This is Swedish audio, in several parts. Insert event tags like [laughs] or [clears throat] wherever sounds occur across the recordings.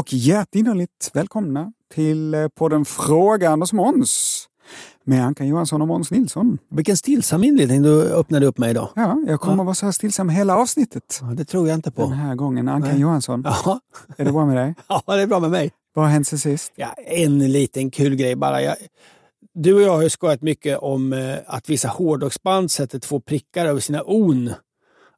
Och hjärtinnerligt välkomna till eh, podden Fråga Anders Måns med Ankan Johansson och Måns Nilsson. Vilken stillsam inledning du öppnade upp med idag. Ja, jag kommer att vara så här stillsam hela avsnittet Ja, det tror jag inte den på. här gången. Ankan Nej. Johansson, Ja. är det bra med dig? [laughs] ja, det är bra med mig. Vad har hänt sen sist? Ja, en liten kul grej bara. Jag, du och jag har ju skojat mycket om eh, att vissa hårdrocksband sätter två prickar över sina on.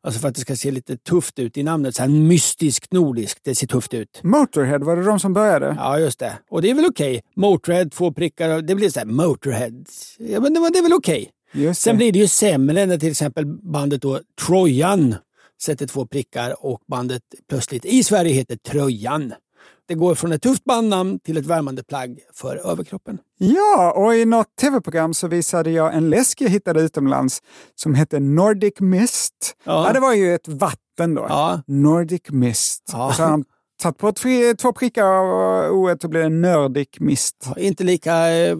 Alltså för att det ska se lite tufft ut i namnet. Så här mystiskt nordiskt. Det ser tufft ut. Motorhead, var det de som började? Ja, just det. Och det är väl okej. Motörhead, två prickar. Det blir så här Motorhead. Ja, men det, var- det är väl okej. Just Sen blir det ju sämre när till exempel bandet då Trojan sätter två prickar och bandet plötsligt i Sverige heter Tröjan. Det går från ett tufft bandnamn till ett värmande plagg för överkroppen. Ja, och i något tv-program så visade jag en läsk jag hittade utomlands som hette Nordic Mist. Ja. Ja. det var ju ett vatten då. Ja. Nordic Mist. Ja. Så de tagit på två prickar av o och det Nordic Mist. Inte lika eh,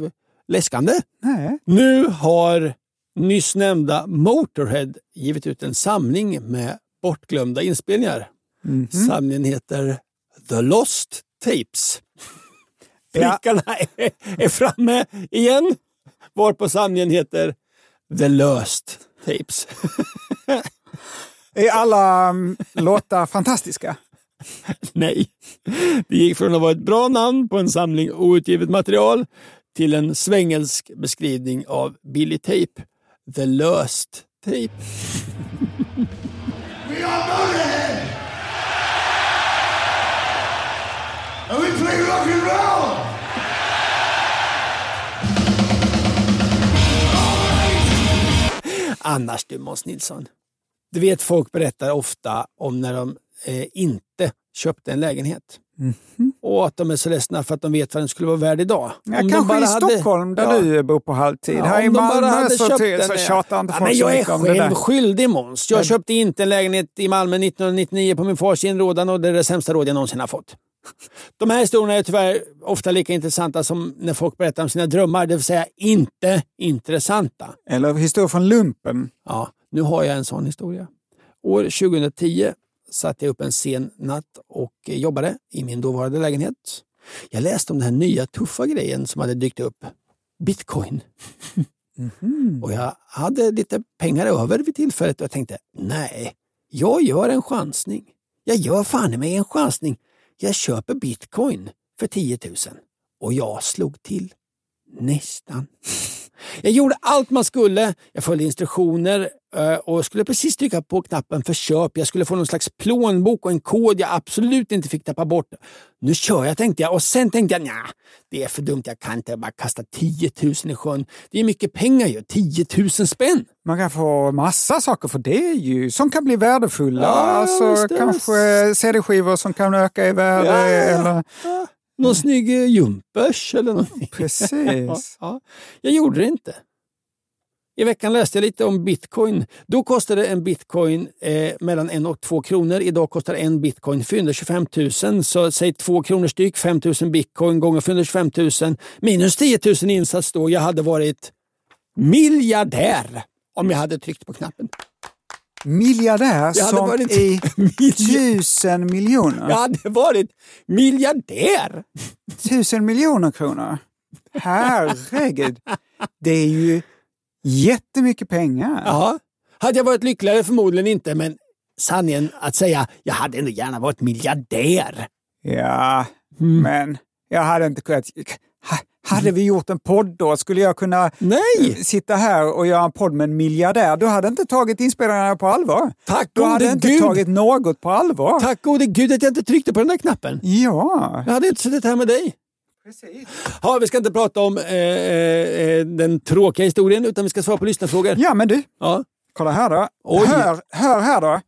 läskande. Nej. Nu har nyss nämnda Motorhead givit ut en samling med bortglömda inspelningar. Mhm. Samlingen heter The Lost Tapes. [laughs] Ja. Prickarna är, är framme igen, varpå samlingen heter The Löst Tapes. [laughs] Är alla um, låtar fantastiska? [laughs] Nej, det gick från att vara ett bra namn på en samling outgivet material till en svängelsk beskrivning av Billy Tape. The Löst Tape. We are Motorhead! And we play rock and roll! Annars du Måns Nilsson. Du vet folk berättar ofta om när de eh, inte köpte en lägenhet. Och att de är så ledsna för att de vet vad den skulle vara värd idag. Ja, Om de kanske bara i hade- Stockholm där Ja. du bor på halvtid. Ja, Här i Malmö hade så, köpt till, den, så ja. tjatar inte Ja, folk men så Jag är mycket om det själv där. skyldig Måns. Jag köpte inte en lägenhet i Malmö 1999 på min fars inrådan och det är det sämsta råd jag någonsin har fått. [laughs] De här historierna är tyvärr ofta lika intressanta som när folk berättar om sina drömmar, det vill säga inte intressanta. Eller historia från lumpen. Ja, nu har jag en sån historia. År 2010 satte jag upp en sen natt och jobbade i min dåvarande lägenhet. Jag läste om den här nya tuffa grejen som hade dykt upp. Bitcoin. [laughs] Och jag hade lite pengar över vid tillfället och jag tänkte, nej, jag gör en chansning. Jag gör fan i mig en chansning. Jag köper bitcoin för 10 000. Och jag slog till. Nästan. Jag gjorde allt man skulle. Jag följde instruktioner eh, och skulle precis trycka på knappen för köp. Jag skulle få någon slags plånbok och en kod jag absolut inte fick tappa bort. Nu kör jag tänkte jag och sen tänkte jag nja, det är för dumt. Jag kan inte bara kasta 10 000 i sjön. Det är mycket pengar ju. 10 000 spänn. Man kan få massa saker för det ju, som kan bli värdefulla. Ja, alltså, kanske CD-skivor som kan öka i värde. Ja, Eller... Någon snygg eh, jumpers eller någonting. [laughs] Precis. Ja, jag gjorde det inte. I veckan läste jag lite om bitcoin. Då kostade en bitcoin eh, mellan en och två kronor. Idag kostar en bitcoin 425 000. Så säg två kronor styck, 5 000 bitcoin gånger 425 000 minus 10 000 insats då. Jag hade varit miljardär om jag hade tryckt på knappen. Miljardär som varit i tusen miljoner. Jag hade varit miljardär! Tusen miljoner kronor. Herregud. Det är ju jättemycket pengar. Ja. Hade jag varit lyckligare? Förmodligen inte, men sanningen att säga, jag hade ändå gärna varit miljardär. Ja, Mm. men jag hade inte kunnat... Ha- Hade vi gjort en podd då, skulle jag kunna Nej! sitta här och göra en podd med en miljardär? Du hade inte tagit inspelningarna på allvar. Tack Du hade inte gud! tagit något på allvar. Tack gode gud att jag inte tryckte på den där knappen. Ja, Jag hade inte suttit här med dig. precis. Ja, vi ska inte prata om eh, eh, den tråkiga historien, utan vi ska svara på lyssnarfrågor. Ja, men du, Ja. kolla här då. Oj. Hör, hör här då.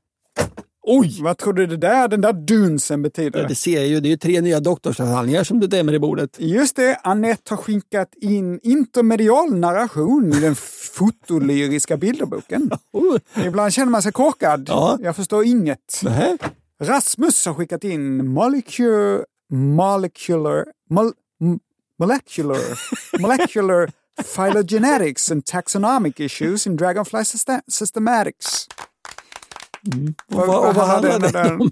Oj! Vad tror du det där, den där dunsen betyder? Ja, det ser jag ju. Det är ju tre nya doktorsavhandlingar som du drämmer i bordet. Just det, Annette har skickat in intermedial narration i den fotolyriska bilderboken. [laughs] Oh. Ibland känner man sig korkad. Ja. Jag förstår inget. Nähä. Rasmus har skickat in molecular, molecular, mol, molecular, [laughs] molecular phylogenetics and taxonomic issues in Dragonfly systa- systematics. Och vad, och vad handlar den om?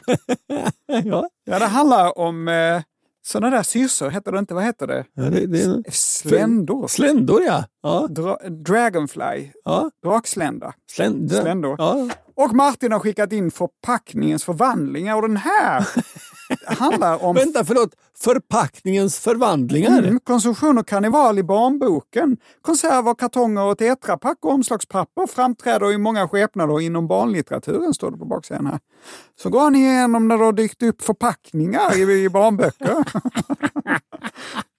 [laughs] ja. Ja, det handlar om eh, sådana där syrsor, heter det inte, vad heter det? Ja, det, det är... Sländor. Sländor, ja. ja. Dra, dragonfly, ja. drakslända. Sländor. Sländor. Ja. Och Martin har skickat in förpackningens förvandlingar och den här [laughs] handlar om Vänta, förlåt. Förpackningens förvandlingar. Mm, konsumtion och karneval i barnboken. Konserver, kartonger och tetrapack och omslagspapper framträder i många skepnader inom barnlitteraturen, står det på baksidan här. Så går han igenom när det har dykt upp förpackningar i, i barnböcker. [laughs]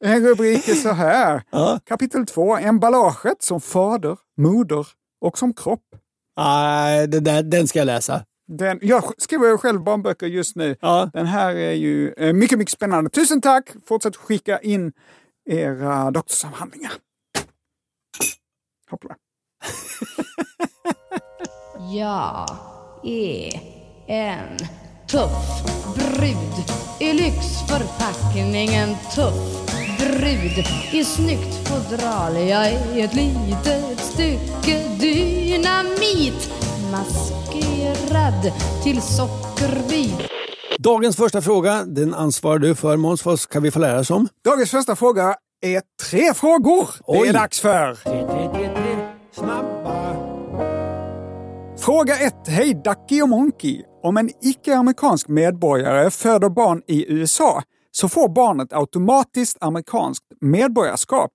en rubrik är så här. Kapitel 2. Emballaget som fader, moder och som kropp. Nej, där, den ska jag läsa. Den, jag skriver själv barnböcker just nu. Ja. Den här är ju eh, mycket, mycket spännande. Tusen tack! Fortsätt skicka in era doktorsavhandlingar. Hoppla. [laughs] Jag är en tuff brud i lyxförpackningen tuff brud i snyggt fodral. Jag är ett litet stycke dynamit maskerad till sockerbit. Dagens första fråga, den ansvarar du för Måns. Vad ska vi få lära oss om? Dagens första fråga är tre frågor. Det Oj. är dags för. Snabba. Fråga 1. Hej Ducky och Monkey. Om en icke-amerikansk medborgare föder barn i USA så får barnet automatiskt amerikanskt medborgarskap.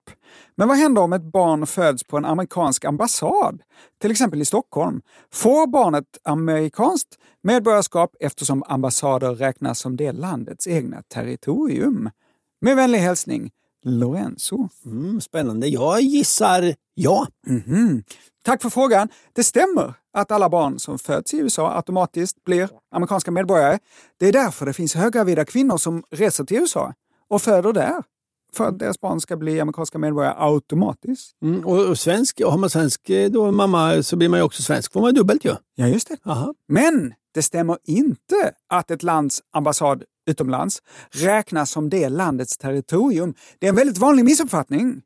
Men vad händer om ett barn föds på en amerikansk ambassad, till exempel i Stockholm? Får barnet amerikanskt medborgarskap eftersom ambassader räknas som det landets egna territorium? Med vänlig hälsning, Lorenzo. Mm, spännande. Jag gissar ja. Mhm. Tack för frågan. Det stämmer att alla barn som föds i USA automatiskt blir amerikanska medborgare. Det är därför det finns höggravida kvinnor som reser till USA och föder där. För att deras barn ska bli amerikanska medborgare automatiskt. Mm, och, och svensk, har man svensk eh, då, mamma så blir man ju också svensk. får man dubbelt ju. Ja, just det. Aha. Men det stämmer inte att ett lands ambassad utomlands räknas som det landets territorium. Det är en väldigt vanlig missuppfattning.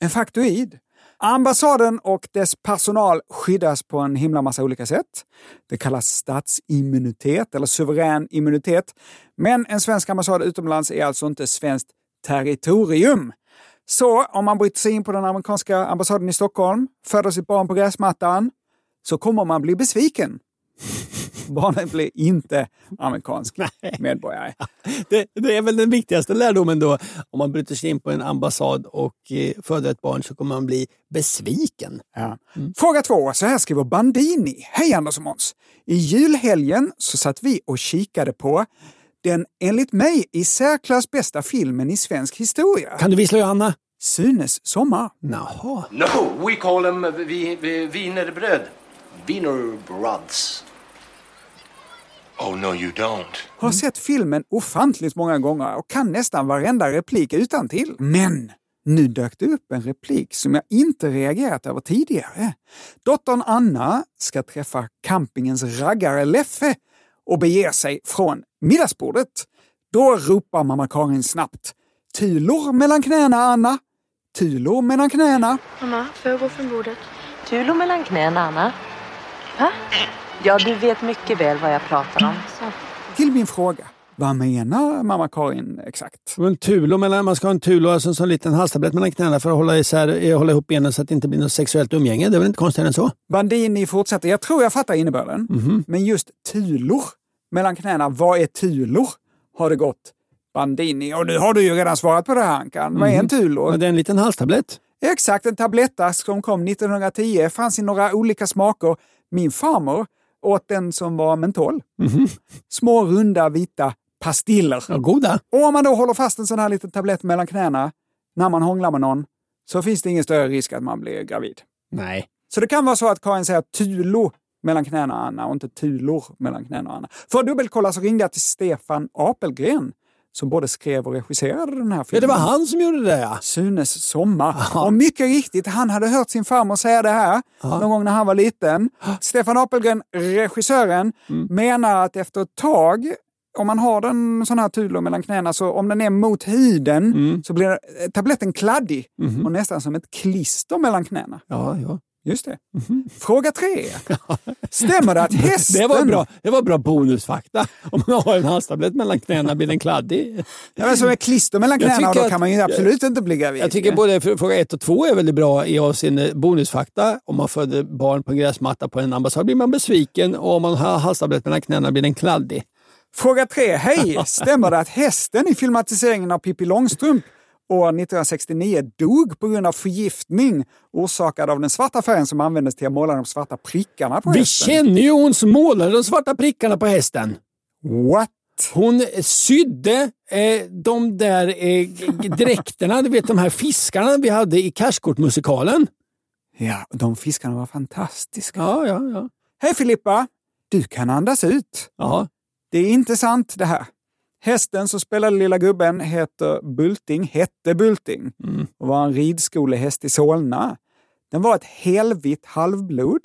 En faktoid. Ambassaden och dess personal skyddas på en himla massa olika sätt. Det kallas statsimmunitet eller suverän immunitet. Men en svensk ambassad utomlands är alltså inte svenskt territorium. Så om man bryter sig in på den amerikanska ambassaden i Stockholm, föder sitt barn på gräsmattan, så kommer man bli besviken. Barnet blir inte amerikansk [laughs] medborgare. Det, det är väl den viktigaste lärdomen då. Om man bryter sig in på en ambassad och eh, föder ett barn så kommer man bli besviken. Ja. Fråga två. Så här skriver Bandini. Hej Anders och Måns. I julhelgen så satt vi och kikade på den enligt mig i särklass bästa filmen i svensk historia. Kan du vissla Johanna? Sunes sommar. Jaha. No, we call them vi, vi, wienerbröd. Wienerbröds. Oh, no, you don't. Har sett filmen ofantligt många gånger och kan nästan varenda replik utan till. Men nu dök det upp en replik som jag inte reagerat över tidigare. Dottern Anna ska träffa campingens raggare Leffe och beger sig från middagsbordet. Då ropar mamma Karin snabbt. Tylor mellan knäna, Anna. Tylor mellan knäna. Mamma, får jag gå från bordet? Tulo mellan knäna, Anna. Va? Ja, du vet mycket väl vad jag pratar om. Så. Till min fråga. Vad menar mamma Karin exakt? En tulo mellan, man ska ha en tulo, alltså en sån liten halstablett mellan knäna för att hålla, isär, hålla ihop benen så att det inte blir något sexuellt umgänge. Det är väl inte konstigare än så? Bandini fortsätter. Jag tror jag fattar innebörden. Mhm. Men just tulor mellan knäna. Vad är tulor? Har det gått Bandini. Och nu har du ju redan svarat på det här Ankan. Vad är en tulor? Men Det är en liten halstablett. Exakt, en tablettask som kom 1910. Fanns i några olika smaker. Min farmor åt den som var mentol. Små runda vita pastiller. Ja, goda. Och om man då håller fast en sån här liten tablett mellan knäna när man hånglar med någon så finns det ingen större risk att man blir gravid. Nej. Så det kan vara så att Karin säger tulo mellan knäna och Anna och inte tulor mellan knäna och Anna. För att dubbelkolla så ringde jag till Stefan Apelgren som både skrev och regisserade den här Ja, filmen. det var han som gjorde det ja. Sunes sommar. Och mycket riktigt, han hade hört sin farmor säga det här någon gång när han var liten. Stefan Apelgren, regissören, menar att efter ett tag om man har den sån här tulo mellan knäna, så om den är mot huden så blir tabletten kladdig och nästan som ett klister mellan knäna. Ja, ja. Just det. Fråga tre. Stämmer det att [laughs] hästen... Det var bra, det var bra bonusfakta. Om man har en halstablett mellan knäna blir den kladdig. Ja, men som ett klister mellan Jag knäna då att- kan man ju absolut inte bli gravid. Jag tycker både fr- fråga ett och två är väldigt bra i avseende bonusfakta. Om man föder barn på en gräsmatta på en ambassad blir man besviken och om man har halstablett mellan knäna blir den kladdig. Fråga tre. Hej! [laughs] Stämmer det att hästen i filmatiseringen av Pippi Långstrump år 1969 dog på grund av förgiftning orsakad av den svarta färgen som användes till att måla de svarta prickarna på Vi hästen? känner ju hon som målade de svarta prickarna på hästen. What? Hon sydde eh, de där eh, dräkterna, du vet de här fiskarna vi hade i Cashkort-musikalen. Ja, de fiskarna var fantastiska. Ja, ja, ja. Hej Filippa! Du kan andas ut. ja. Det är inte sant det här. Hästen som spelade lilla gubben heter Bulting, hette Bulting och var en ridskolehäst i Solna. Den var ett helvitt halvblod.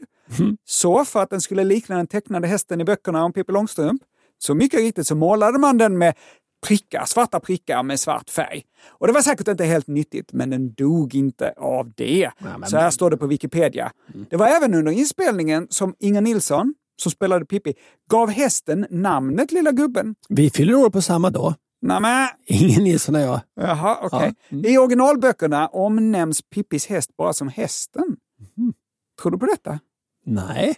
Så för att den skulle likna den tecknade hästen i böckerna om Pippi Långstrump, så mycket riktigt så målade man den med prickar, svarta prickar med svart färg. Och det var säkert inte helt nyttigt, men den dog inte av det. Så här står det på Wikipedia. Det var även under inspelningen som Inger Nilsson, som spelade Pippi, gav hästen namnet Lilla gubben. Vi fyller år på samma dag. Nämen, Ingen Nilsson och jag. jaha, okej. Ja, I originalböckerna omnämns Pippis häst bara som hästen. Mhm. Tror du på detta? Nej.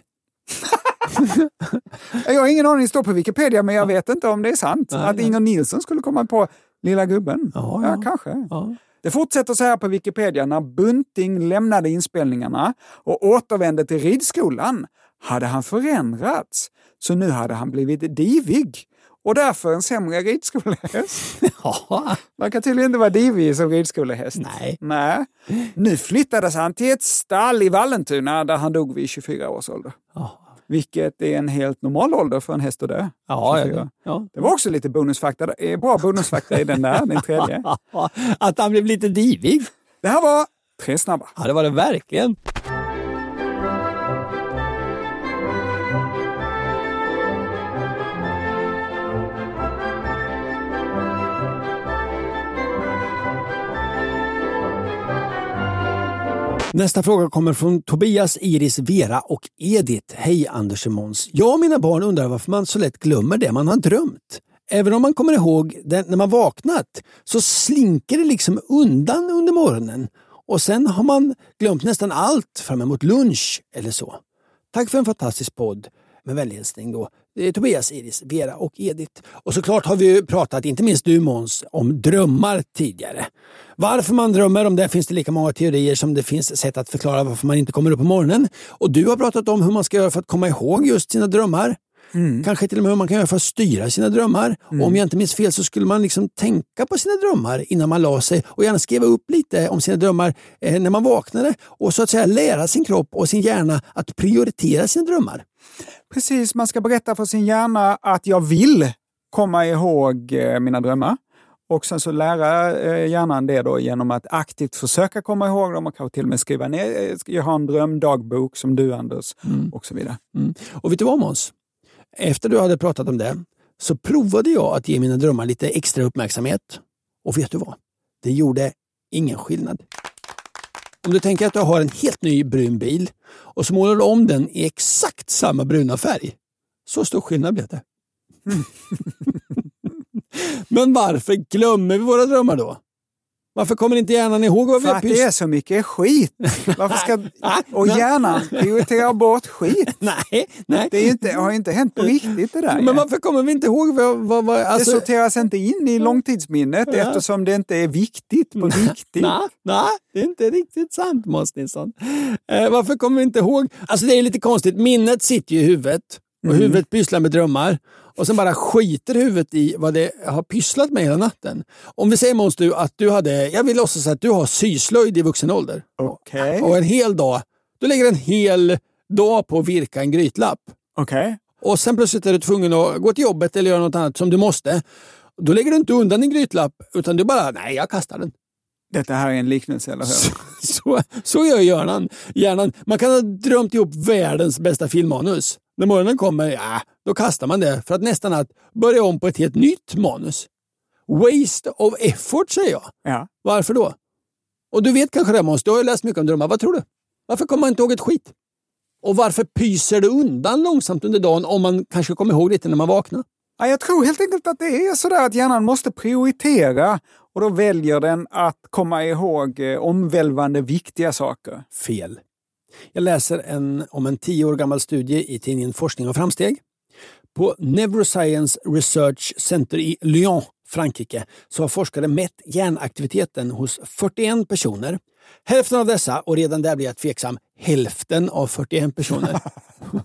[laughs] Jag har ingen aning, det står på Wikipedia, men jag vet inte om det är sant. Nej, att. Inger Nilsson skulle komma på Lilla gubben. Ja, ja ja. kanske. Ja. Det fortsätter så här på Wikipedia. När Bunting lämnade inspelningarna och återvände till ridskolan hade han förändrats. Så nu hade han blivit divig och därför en sämre ridskolehäst. [laughs] Ja. Man kan tydligen inte vara divig som ridskolehäst. Nej. Nej. Nu flyttades han till ett stall i Vallentuna där han dog vid 24 års ålder. Ja. Vilket är en helt normal ålder för en häst att dö. Ja, ja, 24. ja. Det var också lite bonusfakta. Det är bra bonusfakta i den där, den tredje. [laughs] Att han blev lite divig. Det här var tre snabba. Ja, det var det verkligen. Nästa fråga kommer från Tobias, Iris, Vera och Edith. Hej Anders och Måns. Jag och mina barn undrar varför man så lätt glömmer det man har drömt. Även om man kommer ihåg det när man vaknat så slinker det liksom undan under morgonen och sen har man glömt nästan allt fram emot lunch eller så. Tack för en fantastisk podd. Med vänlig hälsning då Eh, Tobias, Iris, Vera och Edith. Och såklart har vi ju pratat, inte minst du Måns, om drömmar tidigare. Varför man drömmer, om det finns det lika många teorier som det finns sätt att förklara varför man inte kommer upp på morgonen. Och du har pratat om hur man ska göra för att komma ihåg just sina drömmar. Kanske till och med hur man kan göra för att styra sina drömmar. Och om jag inte minns fel så skulle man liksom tänka på sina drömmar innan man la sig och gärna skriva upp lite om sina drömmar eh, när man vaknade och så att säga lära sin kropp och sin hjärna att prioritera sina drömmar. Precis, man ska berätta för sin hjärna att jag vill komma ihåg eh, mina drömmar. Och sen så lära eh, hjärnan det då genom att aktivt försöka komma ihåg dem och kanske till och med skriva ner, eh, jag har en drömdagbok som du Anders och så vidare. Mm. Och vet du vad Måns? Efter du hade pratat om det så provade jag att ge mina drömmar lite extra uppmärksamhet. Och vet du vad? Det gjorde ingen skillnad. Om du tänker att du har en helt ny brun bil och så målar du om den i exakt samma bruna färg. Så stor skillnad blev det. [laughs] Men varför glömmer vi våra drömmar då? Varför kommer inte hjärnan ihåg vad vi För har att det är så mycket skit. Varför ska... [laughs] Och hjärnan prioriterar bort skit. [laughs] Nej, nej. Det är inte, har inte hänt på riktigt det där. Men varför kommer vi inte ihåg vad... vad, vad alltså... Det sorteras inte in i långtidsminnet Ja. eftersom det inte är viktigt på riktigt. Nej, nej, det är inte riktigt sant Måns Nilsson. Eh, varför kommer vi inte ihåg? Alltså det är lite konstigt, minnet sitter ju i huvudet och Mm. huvudet pysslar med drömmar och sen bara skiter huvudet i vad det har pysslat med hela natten. Om vi säger Måns du att du hade, jag vill låtsas att du har syslöjd i vuxen ålder. Okej. Och en hel dag, du lägger en hel dag på att virka en grytlapp. Okej. Och sen plötsligt är du tvungen att gå till jobbet eller göra något annat som du måste. Då lägger du inte undan din grytlapp utan du bara, nej jag kastar den. Detta här är en liknelse, eller hur? Så, så gör hjärnan. hjärnan. Man kan ha drömt ihop världens bästa filmmanus. När morgonen kommer, ja, då kastar man det för att nästa natt börja om på ett helt nytt manus. Waste of effort säger jag. Ja. Varför då? Och du vet kanske det Måns, du har ju läst mycket om drömmar. Vad tror du? Varför kommer man inte ihåg ett skit? Och varför pyser det undan långsamt under dagen om man kanske kommer ihåg lite när man vaknar? Ja, jag tror helt enkelt att det är sådär att hjärnan måste prioritera och då väljer den att komma ihåg eh, omvälvande viktiga saker. Fel. Jag läser en, om en tio år gammal studie i tidningen Forskning och framsteg. På Neuroscience Research Center i Lyon, Frankrike, så har forskare mätt hjärnaktiviteten hos 41 personer. Hälften av dessa, och redan där blir jag tveksam, hälften av 41 personer.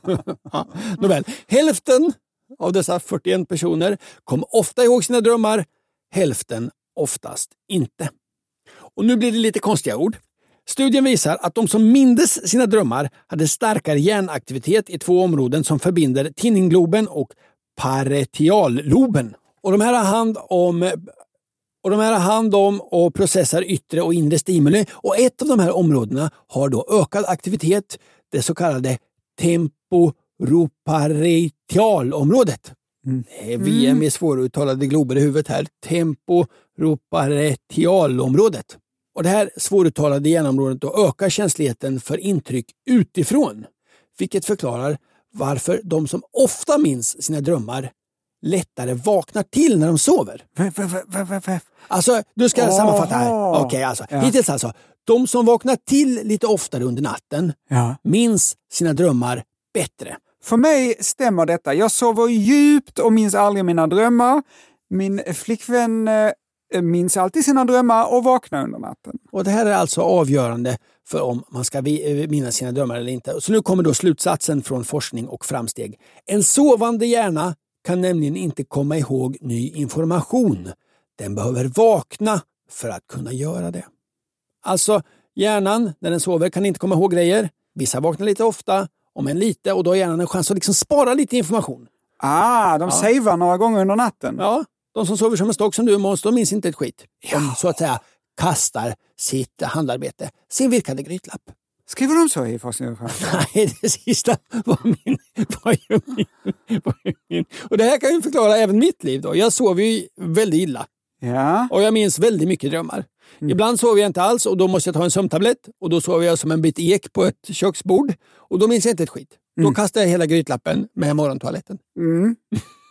[laughs] ja, nåväl, hälften av dessa 41 personer kom ofta ihåg sina drömmar, hälften oftast inte. Och nu blir det lite konstiga ord. Studien visar att de som mindes sina drömmar hade starkare hjärnaktivitet i två områden som förbinder tinninggloben och paretialloben. Och de här har hand om och de här har hand om och processar yttre och inre stimuli. Och ett av de här områdena har då ökad aktivitet, det så kallade temporoparitalområdet. Det är VM i svåruttalade glober i huvudet här. Temporoparitalområdet. Och det här svåruttalade hjärnområdet ökar känsligheten för intryck utifrån. Vilket förklarar varför de som ofta minns sina drömmar lättare vaknar till när de sover. Alltså, du ska sammanfatta här. Okej, alltså. Ja. Hittills alltså. De som vaknar till lite oftare under natten Ja. minns sina drömmar bättre. För mig stämmer detta. Jag sover djupt och minns aldrig mina drömmar. Min flickvän eh, minns alltid sina drömmar och vaknar under natten. Och Det här är alltså avgörande för om man ska vi- eh, minnas sina drömmar eller inte. Så nu kommer då slutsatsen från forskning och framsteg. En sovande hjärna kan nämligen inte komma ihåg ny information. Den behöver vakna för att kunna göra det. Alltså, hjärnan när den sover kan inte komma ihåg grejer. Vissa vaknar lite ofta, om än lite, och då har hjärnan en chans att liksom spara lite information. Ah, de savear några gånger under natten. Ja, de som sover som en stock som du Måns, de minns inte ett skit. De så att säga kastar sitt handarbete, sin virkade grytlapp. Skriver de så i forskning och? [laughs] Nej, det sista var min, var ju min, var ju min. Och det här kan ju förklara även mitt liv. Då. Jag sover ju väldigt illa Ja. och jag minns väldigt mycket drömmar. Ibland sover jag inte alls och då måste jag ta en sömntablett och då sover jag som en bit ek på ett köksbord och då minns jag inte ett skit. Då kastar jag hela grytlappen med morgontoaletten. Mm.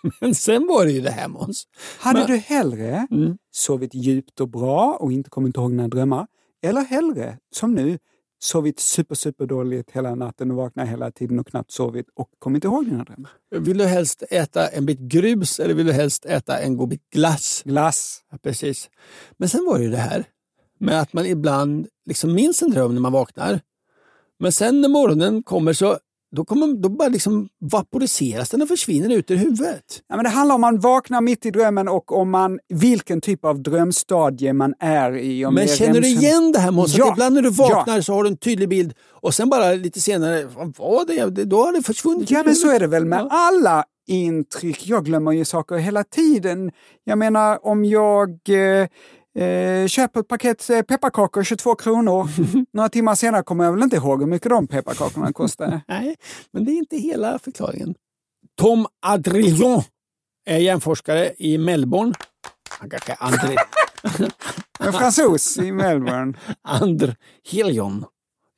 [laughs] Men sen var det ju det här Måns. Hade Men- du hellre Mm. sovit djupt och bra och inte kommit ihåg dina drömmar? Eller hellre, som nu, sovit super, super dåligt hela natten och vaknat hela tiden och knappt sovit och kommit ihåg dina drömmar. Vill du helst äta en bit grus eller vill du helst äta en god bit glass? Glass. Ja, precis. Men sen var det ju det här med att man ibland liksom minns en dröm när man vaknar. Men sen när morgonen kommer så då, kommer, då bara liksom vaporiseras den och försvinner ut ur huvudet. Ja, men det handlar om man vaknar mitt i drömmen och om man, vilken typ av drömstadie man är i. Om Men känner du igen det här Måns? Ja. Ibland när du vaknar Ja. så har du en tydlig bild och sen bara lite senare, vad var det? Då har det försvunnit. Ja, men så är det väl med Ja. alla intryck. Jag glömmer ju saker hela tiden. Jag menar, om jag eh, eh, köper ett paket eh, pepparkakor, 22 kronor. [laughs] Några timmar senare kommer jag väl inte ihåg hur mycket de pepparkakorna kostade. [laughs] Nej, men det är inte hela förklaringen. Tom Adrillon är hjärnforskare i Melbourne. Han kanske är André. [laughs] En fransos i Melbourne. Andrhelion.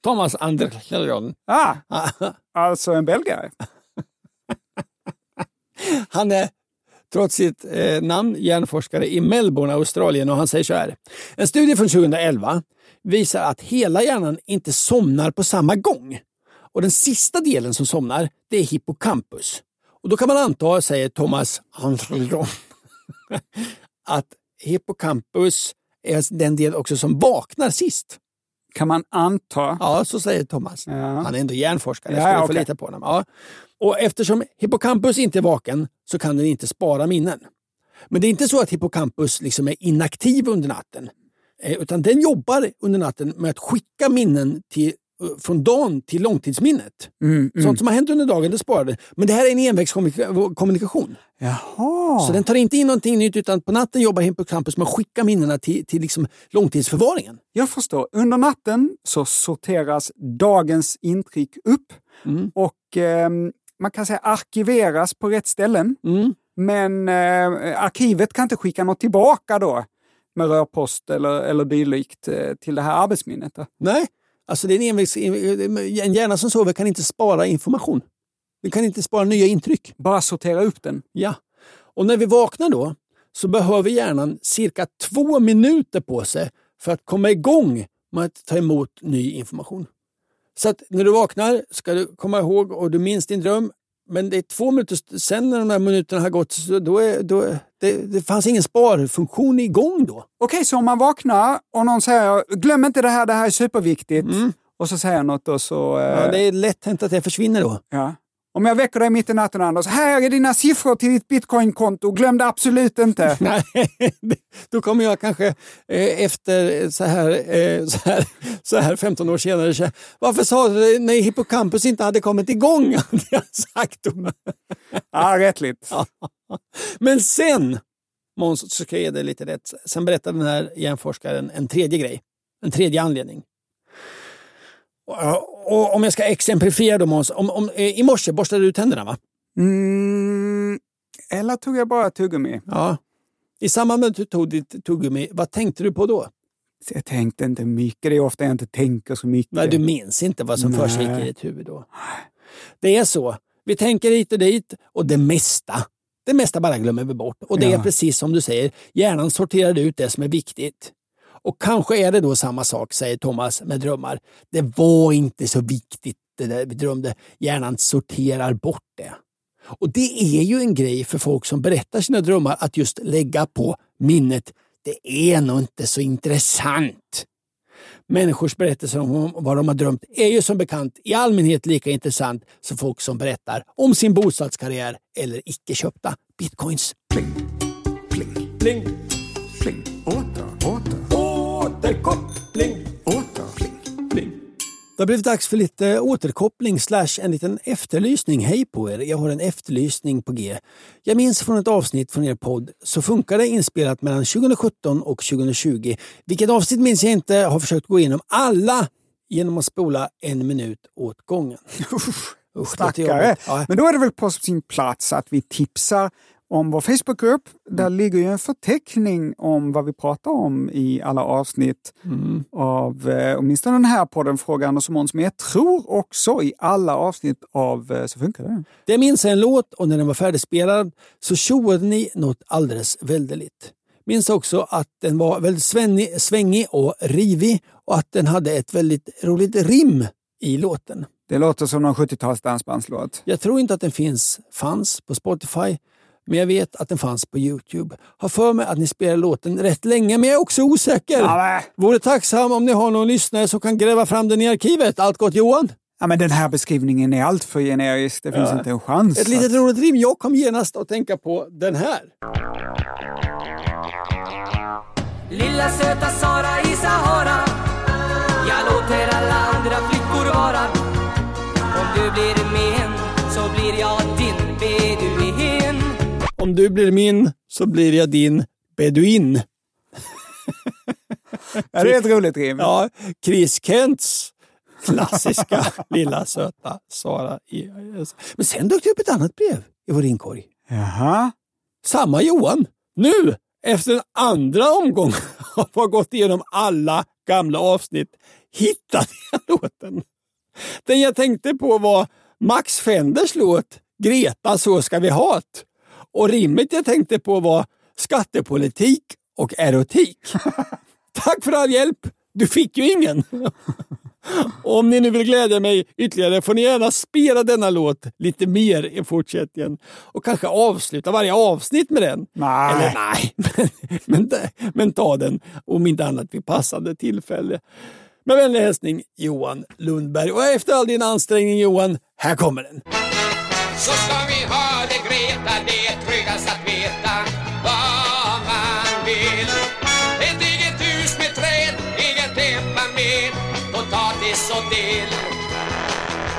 Thomas Andrhelion. Ah, alltså en belgare. Han är trots sitt eh, namn hjärnforskare i Melbourne, Australien och han säger så här. En studie från 2011 visar att hela hjärnan inte somnar på samma gång. Och den sista delen som somnar, det är hippocampus. Och då kan man anta, säger Thomas Andrillon, [laughs] att hippocampus är den del också som vaknar sist. Kan man anta. Ja, så säger Thomas. Ja. Han är ändå hjärnforskare, Ja, så vi får okej. lita på honom. Ja. Och eftersom hippocampus inte är vaken så kan den inte spara minnen. Men det är inte så att hippocampus liksom är inaktiv under natten. Eh, Utan den jobbar under natten med att skicka minnen till, eh, från dagen till långtidsminnet. Mm, mm. Sånt som har hänt under dagen, det sparar den. Men det här är en envägskommunikation. Jaha. Så den tar inte in någonting nytt utan på natten jobbar hippocampus med att skicka minnena till, till liksom långtidsförvaringen. Jag förstår. Under natten så sorteras dagens intryck upp Mm. och ehm, man kan säga arkiveras på rätt ställen. Mm. Men eh, arkivet kan inte skicka något tillbaka då med rörpost eller, eller dylikt eh, till det här arbetsminnet. Då. Nej, alltså det är en, envägs, en hjärna som sover kan inte spara information. Den kan inte spara nya intryck. Bara sortera upp den. Ja. Och när vi vaknar då så behöver hjärnan cirka två minuter på sig för att komma igång med att ta emot ny information. Så att när du vaknar ska du komma ihåg och du minns din dröm. Men det är två minuter sen när de här minuterna har gått, så då är, då, det, det fanns ingen sparfunktion igång då. Okej, så om man vaknar och någon säger glöm inte det här, det här är superviktigt. Och så säger jag något och så... eh, Mm. Ja, det är lätt hänt att det försvinner då. Ja. Om jag väcker dig mitt i natten Anders, här är dina siffror till ditt bitcoinkonto, glöm det absolut inte. [laughs] Nej, då kommer jag kanske eh, efter så här, eh, så, här, så här 15 år senare säga, varför sa du det när hippocampus inte hade kommit igång? [laughs] hade jag sagt då. Ja, rättligt. Ja. Men sen, Måns, så ska jag ge dig lite rätt. Sen berättar den här hjärnforskaren en tredje grej, en tredje anledning. Och, om jag ska exemplifiera då Måns, om, om, eh, i morse borstade du tänderna va? Mm, eller tog jag bara tuggummi? Ja. I samband med att du tog ditt tuggummi, vad tänkte du på då? Så jag tänkte inte mycket, det är ofta jag inte tänker så mycket. Nej, du minns inte vad som försiggick i ditt huvud då. Det är så. Vi tänker hit och dit och det mesta, det mesta bara glömmer vi bort. Och det Ja. är precis som du säger, hjärnan sorterar ut det som är viktigt. Och kanske är det då samma sak, säger Thomas, med drömmar. Det var inte så viktigt det där vi drömde. Hjärnan sorterar bort det. Och det är ju en grej för folk som berättar sina drömmar att just lägga på minnet. Det är nog inte så intressant. Människors berättelser om vad de har drömt är ju som bekant i allmänhet lika intressant som folk som berättar om sin bostadskarriär eller icke köpta bitcoins. Pling, pling, Pling, pling. Åter, åter, återkoppling, åter, pling. Det har blivit dags för lite återkoppling slash en liten efterlysning. Hej på er, jag har en efterlysning på G. Jag minns från ett avsnitt från er podd Så funkar det inspelat mellan 2017 och 2020. Vilket avsnitt minns jag inte, har försökt gå igenom alla genom att spola en minut åt gången. Usch, låter Stackare. Ja. Men då är det väl på sin plats att vi tipsar om vår Facebookgrupp. Där Mm. ligger ju en förteckning om vad vi pratar om i alla avsnitt Mm. av eh, åtminstone den här podden Fråga Anders och Måns, men jag tror också i alla avsnitt av eh, Så funkar det. Det minns jag en låt och när den var färdigspelad så tjoade ni något alldeles väldigt. Minns också att den var väldigt svängig, svängig och rivig och att den hade ett väldigt roligt rim i låten. Det låter som någon 70-tals dansbandslåt. Jag tror inte att den finns, fanns på Spotify, men jag vet att den fanns på Youtube. Har för mig att ni spelar låten rätt länge, men jag är också osäker. Ja, Vore tacksam om ni har någon lyssnare som kan gräva fram den i arkivet. Allt gott Johan? Ja, men den här beskrivningen är alltför generisk. Det finns Ja. inte en chans. Ett litet roligt rim. Jag kom genast att tänka på den här. Lilla söta Sara i Sahara Jag låter alla andra flickor vara Om du blir min så blir jag Om du blir min så blir jag din beduin. [laughs] Ja, det är ett roligt rim. Ja, Chris Kents klassiska [laughs] lilla söta Sara. Men sen dök det upp ett annat brev i vår inkorg. Jaha. Samma Johan. Nu, efter en andra omgång [laughs] har jag gått igenom alla gamla avsnitt, hittade jag låten. Den jag tänkte på var Max Fenders låt Greta, så ska vi ha det. Och rimmet jag tänkte på var skattepolitik och erotik. [laughs] Tack för all hjälp! Du fick ju ingen. [laughs] Om ni nu vill glädja mig ytterligare får ni gärna spela denna låt lite mer i fortsättningen och kanske avsluta varje avsnitt med den. Nej. Eller nej, [laughs] men, men, men ta den om inte annat vid passande tillfälle. Med vänlig hälsning Johan Lundberg. Och efter all din ansträngning Johan, här kommer den. Så ska vi ha det Greta, det dill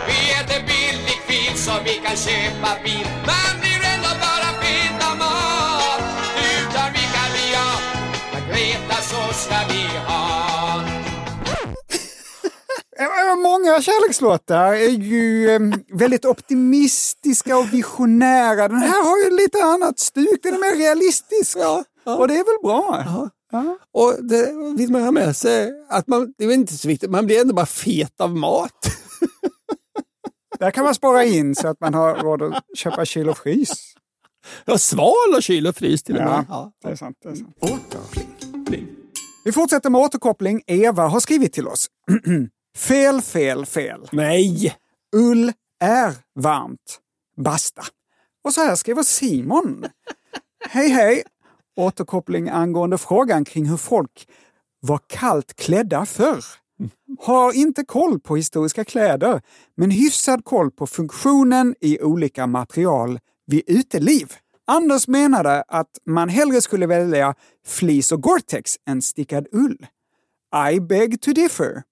Vi äter billig fil så vi kan köpa bil. Man blir ändå bara fet av mat. Utan vi kan vi ha Men Greta så ska vi ha. [laughs] Många kärlekslåtar. Är ju väldigt optimistiska och visionära. Den här har ju lite annat stuk, den är mer realistisk. Och det är väl bra? Ja. Och det vill man ha med sig att man, det är inte så viktigt, man blir ändå bara fet av mat. [laughs] Där kan man spara in så att man har råd att köpa kyl och frys. Ja, sval och kyl och frys till och med. Ja, det är sant. Det är sant. Återkoppling. Vi fortsätter med återkoppling. Eva har skrivit till oss. [clears throat] fel, fel, fel. Nej! Ull är varmt. Basta. Och så här skriver Simon. hej, hej! Återkoppling angående frågan kring hur folk var kallt klädda förr. Har inte koll på historiska kläder, men hyfsad koll på funktionen i olika material vid uteliv. Anders menade att man hellre skulle välja fleece och Gore-Tex än stickad ull. I beg to differ.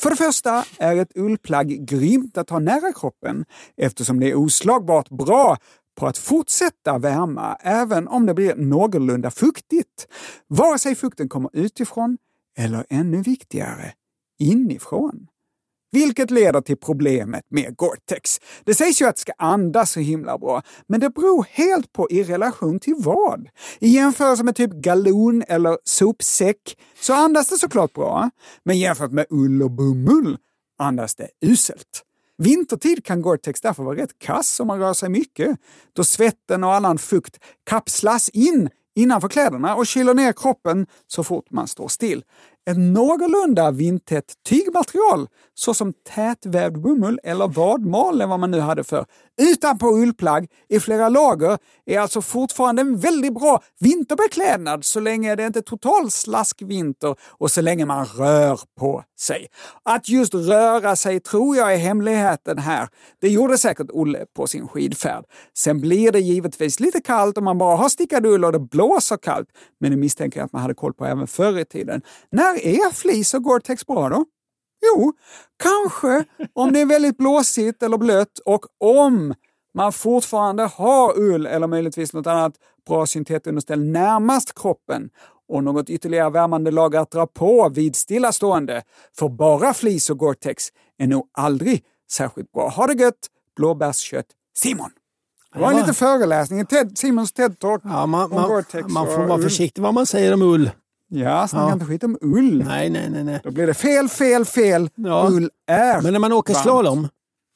För det första är ett ullplagg grymt att ha nära kroppen eftersom det är oslagbart bra på att fortsätta värma även om det blir någorlunda fuktigt. Vare sig fukten kommer utifrån eller ännu viktigare, inifrån. Vilket leder till problemet med Gore-Tex. Det sägs ju att det ska andas så himla bra, men det beror helt på i relation till vad. I jämförelse med typ galon eller sopsäck så andas det såklart bra, men jämfört med ull och bomull andas det uselt. Vintertid kan Gore-Tex därför vara rätt kass om man rör sig mycket, då svetten och annan fukt kapslas in innanför kläderna och kyler ner kroppen så fort man står still. Ett någorlunda vindtätt tygmaterial, såsom tätvävd bomull eller vadmal eller vad man nu hade för, utanpå ullplagg i flera lager är alltså fortfarande en väldigt bra vinterbeklädnad så länge det inte är total slaskvinter och så länge man rör på sig. Att just röra sig tror jag är hemligheten här. Det gjorde säkert Olle på sin skidfärd. Sen blir det givetvis lite kallt om man bara har stickad ull och det blåser kallt, men det misstänker jag att man hade koll på även förr i tiden. När är fleece och Gore-Tex bra då? Jo, kanske om det är väldigt blåsigt eller blött och om man fortfarande har ull eller möjligtvis något annat bra syntetunderställ närmast kroppen och något ytterligare värmande lager att dra på vid stillastående. För bara fleece och Gore-Tex är nog aldrig särskilt bra. Ha det gött! Blåbärskött Simon. Det var en liten föreläsning, TED, Simons TED-talk Ja, man, om man, Gore-Tex man får vara ull. försiktig vad man säger om ull. Ja, snacka Ja. inte skit om ull. Nej, nej, nej. nej. Då blir det fel, fel, fel. Ja. Ull är Men när man åker varmt. slalom,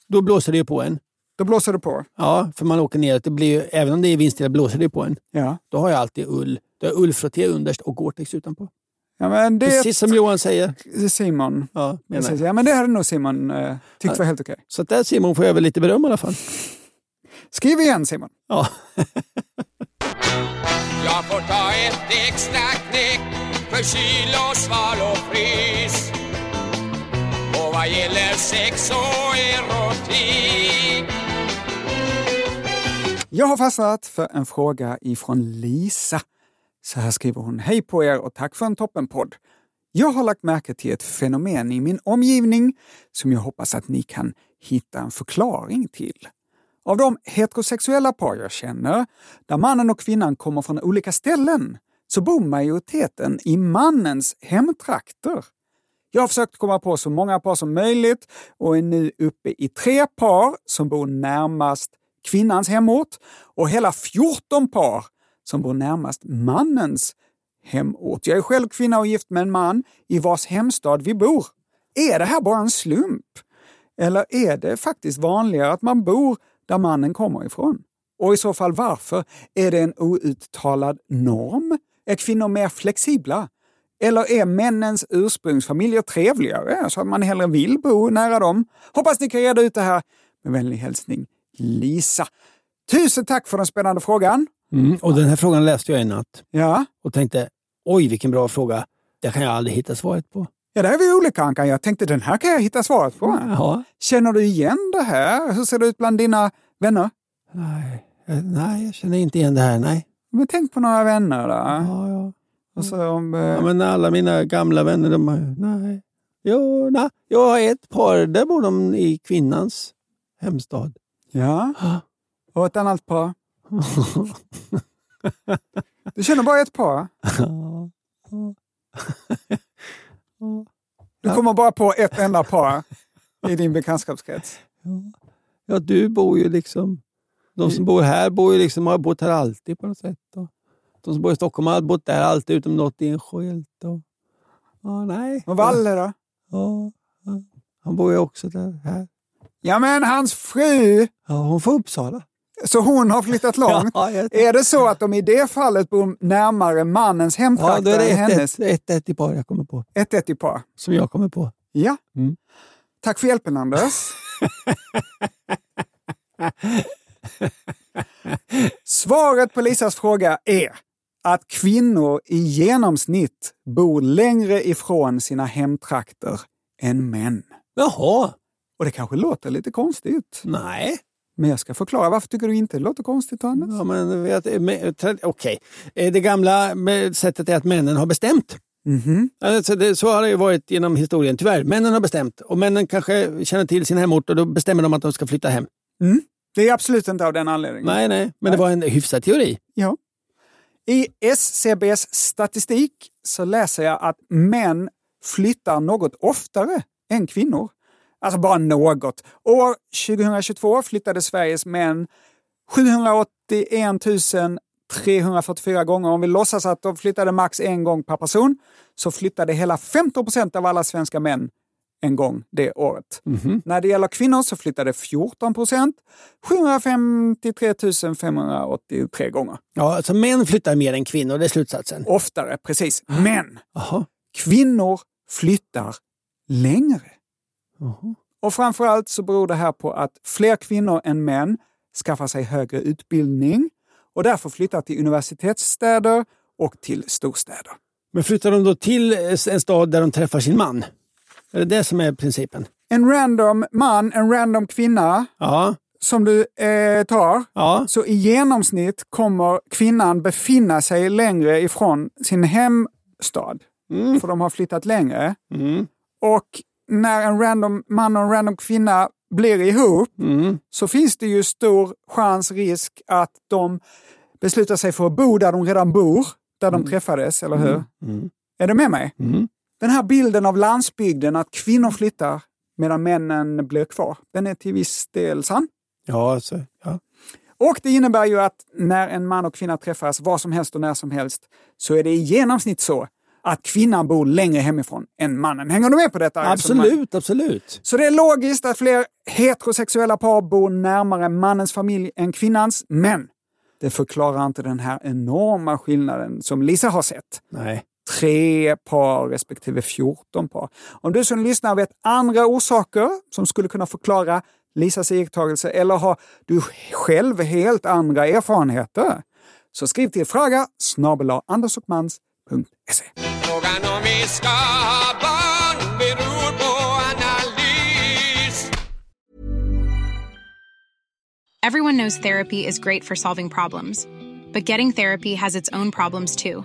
då blåser det ju på en. Då blåser det på. Ja, för man åker ner. Det blir ju, även om det är vindstilla blåser det på en. Ja. Då har jag alltid ull Du har ullfrotté underst och Gore-Tex utanpå. Ja, men det Precis som Johan säger. Simon. Ja, menar Precis, jag. ja, men det hade nog Simon eh, tyckt var helt okej. Så att där Simon får jag väl lite beröm i alla fall. Skriv igen Simon. Ja. Jag får ta ett extra knäck för kyl och sval och frys. Och vad gäller sex och erotik Jag har fastnat för en fråga ifrån Lisa. Så här skriver hon. Hej på er och tack för en toppenpodd. Jag har lagt märke till ett fenomen i min omgivning som jag hoppas att ni kan hitta en förklaring till. Av de heterosexuella par jag känner, där mannen och kvinnan kommer från olika ställen, så bor majoriteten i mannens hemtrakter. Jag har försökt komma på så många par som möjligt och är nu uppe i tre par som bor närmast kvinnans hemort och hela 14 par som bor närmast mannens hemort. Jag är själv kvinna och gift med en man i vars hemstad vi bor. Är det här bara en slump? Eller är det faktiskt vanligare att man bor där mannen kommer ifrån? Och i så fall varför? Är det en outtalad norm? Är kvinnor mer flexibla? Eller är männens ursprungsfamiljer trevligare så att man hellre vill bo nära dem? Hoppas ni kan reda ut det här. Med vänlig hälsning Lisa. Tusen tack för den spännande frågan. Mm, och den här frågan läste jag i natt Ja, och tänkte, oj vilken bra fråga. Det kan jag aldrig hitta svaret på. ja där är vi olika Ankan. Jag tänkte den här kan jag hitta svaret på. Ja. Känner du igen det här? Hur ser det ut bland dina vänner? Nej, eh, nej, jag känner inte igen det här. Nej. Men tänk på några vänner då. Ja, ja. Och så om, eh, Ja, men alla mina gamla vänner, de har nej. Jo, nej. Jag har ett par, där bor de i kvinnans hemstad. ja. Och ett annat par. Du känner bara ett par? Du kommer bara på ett enda par i din bekantskapskrets? Ja, du bor ju liksom... De som bor här bor ju liksom, har bott här alltid på något sätt. Och de som bor i Stockholm har bott där alltid utom något enskilt. Och, ja, nej. Och Valle då? Ja, ja. han bor ju också där. Här. Ja, men hans fru! Ja, hon får Uppsala. Så hon har flyttat [laughs] långt. Ja, Är det så att de i det fallet bor närmare mannens Ja, hemtrakter då är det än hennes? 1-1 ett, ett i par jag kommer på. Ett, ett i par. Som jag kommer på. Ja. Mm. Tack för hjälpen Anders. [laughs] Svaret på Lisas fråga är att kvinnor i genomsnitt bor längre ifrån sina hemtrakter än män. Jaha. Och det kanske låter lite konstigt. Nej. Men jag ska förklara. Varför tycker du inte det låter konstigt, Anders? Ja, men men, tra- Okej, Eh, det gamla sättet är att männen har bestämt. Mhm. Alltså det, så har det ju varit genom historien, tyvärr. Männen har bestämt och männen kanske känner till sin hemort och då bestämmer de att de ska flytta hem. Mm. Det är absolut inte av den anledningen. Nej, nej, men det var en hyfsad teori. Ja. I SCBs statistik så läser jag att män flyttar något oftare än kvinnor. Alltså bara något. År 2022 flyttade Sveriges män 781 344 gånger. Om vi låtsas att de flyttade max en gång per person så flyttade hela 15 procent av alla svenska män en gång det året. När det gäller kvinnor så flyttade 14 procent 753 583 gånger. Ja, alltså män flyttar mer än kvinnor, det är slutsatsen. Oftare, precis. Men Jaha. kvinnor flyttar längre. Jaha. Och framförallt så beror det här på att fler kvinnor än män skaffar sig högre utbildning och därför flyttar till universitetsstäder och till storstäder. Men flyttar de då till en stad där de träffar sin man? Är det det som är principen? En random man, en random kvinna Ja. som du eh, tar, Ja. så i genomsnitt kommer kvinnan befinna sig längre ifrån sin hemstad. Mm. För de har flyttat längre. Mm. Och när en random man och en random kvinna blir ihop Mm. så finns det ju stor chans, risk att de beslutar sig för att bo där de redan bor, där de träffades, eller hur? Mm. Är du med mig? Den här bilden av landsbygden, att kvinnor flyttar medan männen blir kvar, den är till viss del sann. Ja, alltså, ja. Och det innebär ju att när en man och kvinna träffas, var som helst och när som helst, så är det i genomsnitt så att kvinnan bor längre hemifrån än mannen. Hänger du med på detta? Absolut, absolut. Så det är logiskt att fler heterosexuella par bor närmare mannens familj än kvinnans. Men Det förklarar inte den här enorma skillnaden som Lisa har sett. Nej. Tre par respektive 14 par. Om du som lyssnar vet andra orsaker som skulle kunna förklara Lisas iakttagelse eller har du själv helt andra erfarenheter? Så skriv till fråga snabel andersochmans.se. Frågan om vi ska ha barn beror på analys. Everyone knows therapy is great for solving problems, but getting therapy has its own problems too,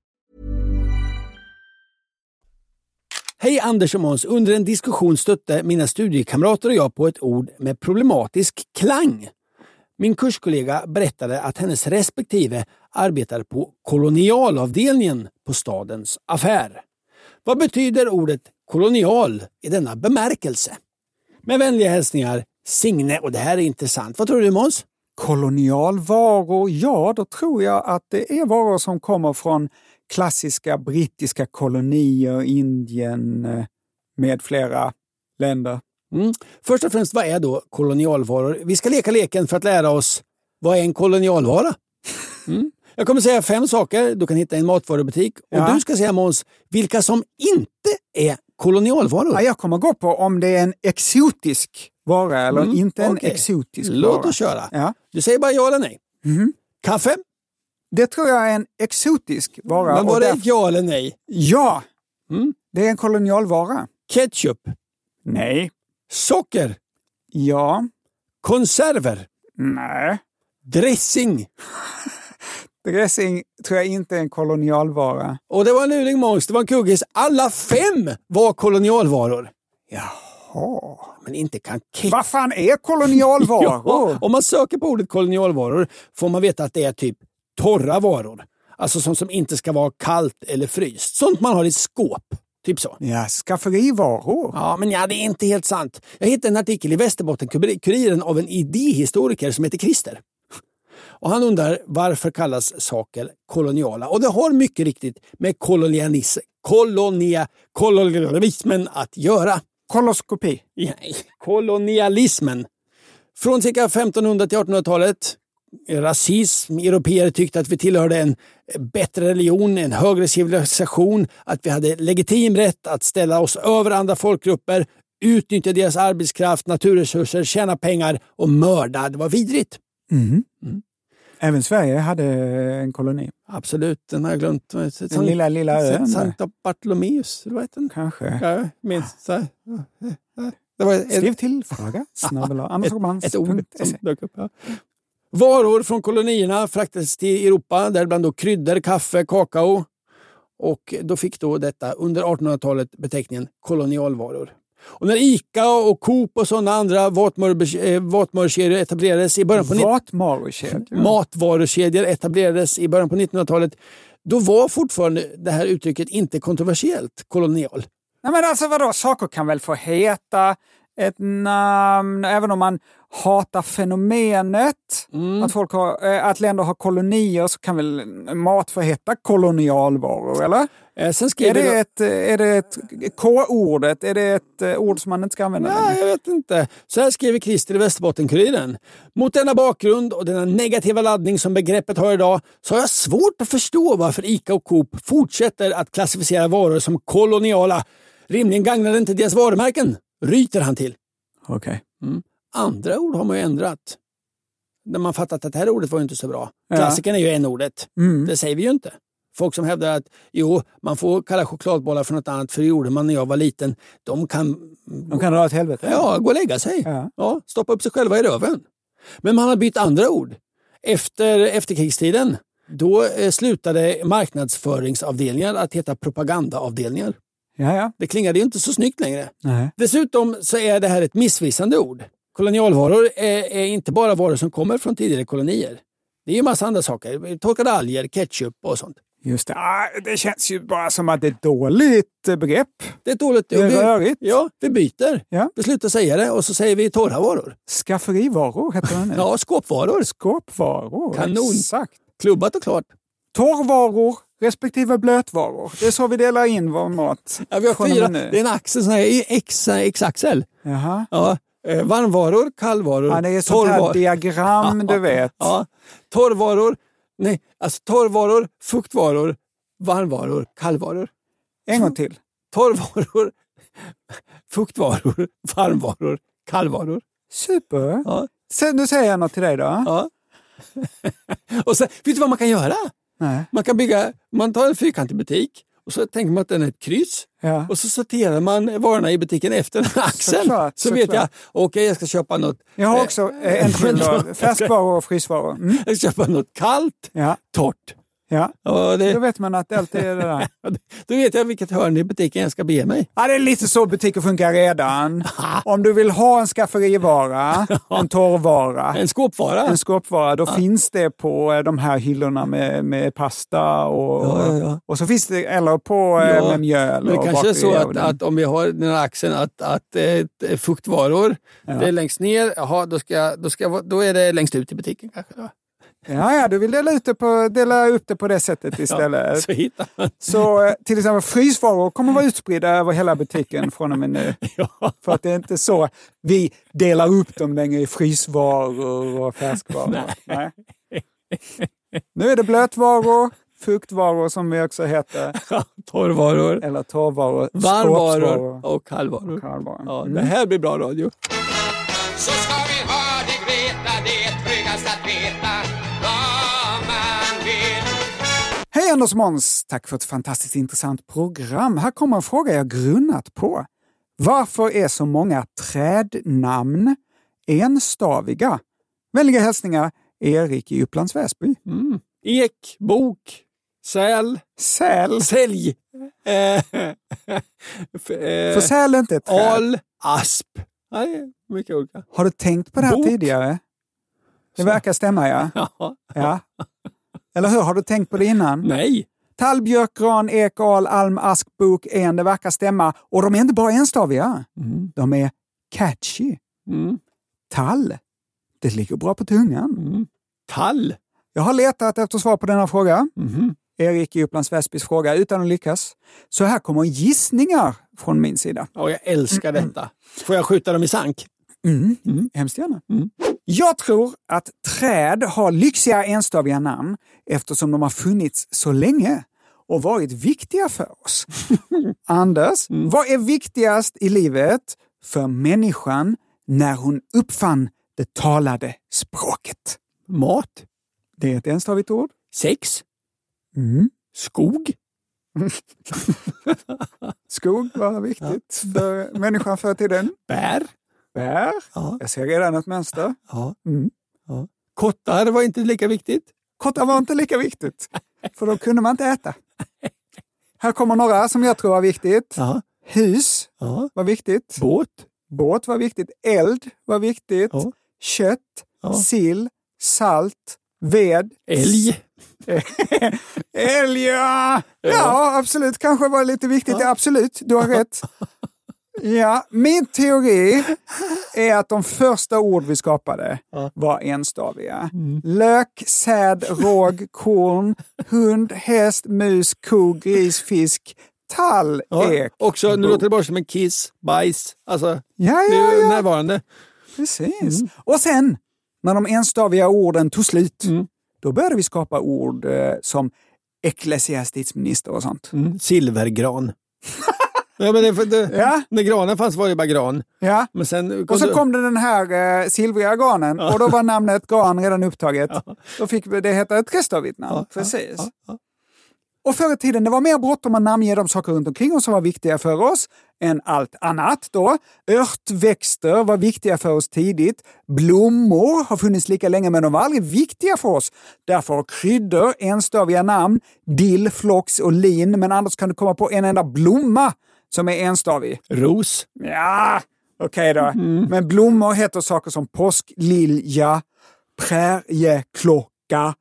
Hej Anders och Måns. Under en diskussion stötte mina studiekamrater och jag på ett ord med problematisk klang. Min kurskollega berättade att hennes respektive arbetade på kolonialavdelningen på stadens affär. Vad betyder ordet kolonial i denna bemärkelse? Med vänliga hälsningar Signe och det här är intressant. Vad tror du Måns? Kolonialvaror? Ja, då tror jag att det är varor som kommer från klassiska brittiska kolonier, Indien eh, med flera länder. Mm. Först och främst, vad är då kolonialvaror? Vi ska leka leken för att lära oss vad är en kolonialvara? Mm. Jag kommer säga fem saker du kan hitta i en matvarubutik och Ja. du ska säga Måns vilka som inte är kolonialvaror. Ja, jag kommer gå på om det är en exotisk vara eller Mm, inte en okej. exotisk Låt vara. oss köra. Ja. Du säger bara ja eller nej. Mhm. Kaffe? Det tror jag är en exotisk vara. Men var det därför- ett ja eller nej? Ja, Mm. det är en kolonialvara. Ketchup? Nej. Socker? Ja. Konserver? Nej. Dressing? [laughs] Dressing tror jag inte är en kolonialvara. Och det var en luring Måns, det var en kuggis. Alla fem var kolonialvaror. Jaha. Men inte kan ketchup... Vad fan är kolonialvaror? [laughs] Ja, om man söker på ordet kolonialvaror får man veta att det är typ torra varor. Alltså sånt som inte ska vara kallt eller fryst. Sånt man har i skåp. Typ så. Ja, skafferivaror. Ja, men ja, det är inte helt sant. Jag hittade en artikel i Västerbotten-Kuriren av en idéhistoriker som heter Christer. Och han undrar varför kallas saker koloniala? Och det har mycket riktigt med kolonialis kolonia, kolonialismen att göra. Koloskopi. Nej, kolonialismen. Från cirka 1500 till 1800-talet. Rasism. Europeer tyckte att vi tillhörde en bättre religion, en högre civilisation. Att vi hade legitim rätt att ställa oss över andra folkgrupper, utnyttja deras arbetskraft, naturresurser, tjäna pengar och mörda. Det var vidrigt. Mhm. Även Sverige hade en koloni. Absolut, den har jag glömt. Den lilla, lilla ön. Santa Bartolomeus, vad heter den? Kanske. Ja, minns. Så. Det var ett- Skriv till fråga snabel [laughs] ett, ett ord som dök upp. Ja. Varor från kolonierna fraktades till Europa, däribland då kryddor, kaffe, kakao. Och då fick då detta under 1800-talet beteckningen kolonialvaror. Och när ICA och Coop och sådana andra eh, vatvarukedjor etablerades i början på matvarukedjor etablerades i början på 1900-talet, då var fortfarande det här uttrycket inte kontroversiellt kolonial. Nej men alltså vadå, saker kan väl få heta ett namn, även om man hatar fenomenet, Mm. att, folk har, eh, att länder har kolonier, så kan väl mat få heta kolonialvaror, eller? Eh, sen Är det de- ett, är det ett K-ordet? Är det ett eh, ord som man inte ska använda Nej, jag vet inte. Så här skriver Christer i Västerbotten-Kuriren. Mot denna bakgrund och denna negativa laddning som begreppet har idag så har jag svårt att förstå varför ICA och Coop fortsätter att klassificera varor som koloniala. Rimligen gagnar det inte deras varumärken, ryter han till. Okej. Mm. Andra ord har man ju ändrat. När man fattat att det här ordet var inte så bra. Ja. Klassikern är ju en ordet. Mm. Det säger vi ju inte. Folk som hävdar att jo, man får kalla chokladbollar för något annat för det gjorde man när jag var liten. De kan, De kan dra åt helvete. ja, gå och lägga sig. Ja. Ja, stoppa upp sig själva i röven. Men man har bytt andra ord. Efter efterkrigstiden då eh, slutade marknadsföringsavdelningar att heta propagandaavdelningar. Ja, ja. Det klingade ju inte så snyggt längre. Nej. Dessutom så är det här ett missvisande ord. Kolonialvaror är, är inte bara varor som kommer från tidigare kolonier. Det är ju massa andra saker. Torkade alger, ketchup och sånt. Just det. Ah, det känns ju bara som att det är ett dåligt eh, begrepp. Det är dåligt... Det är vi, rörigt. Ja, vi byter. Ja. Vi slutar säga det och så säger vi torra varor. Skafferivaror heter det nu. [laughs] Ja, skåpvaror. Skåpvaror. Kanon. Exakt. Klubbat och klart. Torrvaror respektive blötvaror. Det är så vi delar in vår mat. Ja, vi har fyra. Det är en axel, sån här X, X-axel. Jaha. Ja, eh, varmvaror, kallvaror, Ja, det är sånt här diagram, du [laughs] vet. Ja, torrvaror, nej, alltså torrvaror, fuktvaror, varmvaror, kallvaror. En gång till. Torrvaror, [laughs] fuktvaror, varmvaror, kallvaror. Super. Ja. Sen, nu säger jag något till dig då. Ja. [laughs] och sen, vet du vad man kan göra? Nej. Man kan bygga, man tar en fyrkantig butik och så tänker man att den är ett kryss. Ja. Och så sorterar man varorna i butiken efter [laughs] axeln. Såklart, så vet såklart. jag, okej jag ska köpa något. Jag har också eh, en [laughs] till. Färskvaror och frysvaror. Mm. Jag ska köpa något kallt, Ja. torrt. Ja. Ja, det, Då vet man att allt är det där. [laughs] då vet jag vilket hörn i butiken jag ska bege mig. Ja, det är lite så butiker funkar redan. [laughs] Om du vill ha en skafferivara, [laughs] en torrvara, En skåpvara. en skåpvara, då finns det på eh, de här hyllorna med, med pasta och, Ja, ja, ja. och så finns det, eller på eh, Ja, med mjöl Men det och kanske är så att, och att om vi har den här axeln att, att eh, fuktvaror, det är längst ner, jaha, då, ska, då, ska, då är det längst ut i butiken kanske. Då. Ja, ja, du vill dela, ut på, dela upp det på det sättet [laughs] istället. Så hittar man. Så eh, till exempel frysvaror kommer vara utspridda över hela butiken från och med nu. [laughs] Ja. För att det är inte så vi delar upp dem längre i frysvaror och färskvaror. Nej. Nu är det blötvaror, fuktvaror som vi också heter, [laughs] Torrvaror, eller torrvaror, varmvaror och kallvaror. kallvaror. Ja, Mm. Det här blir bra radio. Anders Måns! Tack för ett fantastiskt intressant program. Här kommer en fråga jag grunnat på. Varför är så många trädnamn enstaviga? Vänliga hälsningar, Erik i Upplands Väsby. Mm. Ek, bok, säl, Säl. sälj. Eh, [laughs] eh, För säl är inte ett träd. al, asp. Nej, mycket olika. Har du tänkt på det här Bok. tidigare? Det verkar stämma, ja. [laughs] Ja. Eller hur? Har du tänkt på det innan? Nej. Tall, björk, gran, ek, al, alm, ask, bok, en. Det verkar stämma. Och de är inte bara enstaviga. Mm. De är catchy. Mm. Tall. Det ligger bra på tungan. Mm. Tall. Jag har letat efter svar på denna fråga. Mhm. Erik i Upplands Väsbys fråga utan att lyckas. Så här kommer gissningar från min sida. Ja, jag älskar detta. Får jag skjuta dem i sank? Mm. Hemskt gärna. Mm. Jag tror att träd har lyxiga enstaviga namn eftersom de har funnits så länge och varit viktiga för oss. [laughs] Anders, Mm. vad är viktigast i livet för människan när hon uppfann det talade språket? Mat. Det är ett enstavigt ord. Sex. Mm. Skog. [laughs] Skog var viktigt för människan förr i tiden. Bär. Bär. Ja. Jag ser redan ett mönster. Ja. Mm. Ja. Kottar var inte lika viktigt. Kottar var inte lika viktigt, för då kunde man inte äta. Här kommer några som jag tror var viktigt. Ja. Hus Ja. var viktigt. Båt. Båt var viktigt. Eld var viktigt. Ja. Kött, sill, salt, ved. Älg. [laughs] Älg, ja! Ja, absolut. Kanske var lite viktigt. Absolut, du har rätt. [laughs] Ja, min teori [laughs] är att de första ord vi skapade var enstaviga. Lök, säd, råg, korn, hund, häst, mus, ko, gris, fisk, tall, Ja, ek. också, nu låter det bara som en kiss, bajs. Alltså, Ja, det ja, ja. närvarande. Precis. Och sen, när de enstaviga orden tog slut, Mm. då började vi skapa ord eh, som ecklesiastikminister och sånt. Mm. Silvergran. [laughs] ja, men det, det, Ja. När granen fanns var det bara gran. Ja. Men sen Och så kom det den här eh, silvriga granen och då var namnet gran redan upptaget. Då fick det heta ett restavigt namn. Precis. Och förr i tiden det var mer bråttom att namnge de saker runt omkring oss som var viktiga för oss än allt annat. Då. Örtväxter var viktiga för oss tidigt. Blommor har funnits lika länge men de var aldrig viktiga för oss. Därför har kryddor enstaviga namn. Dill, flox och lin. Men annars kan du komma på en enda blomma som är enstavig. Ros. Ja, okej då. Men blommor heter saker som påsklilja, prärieklocka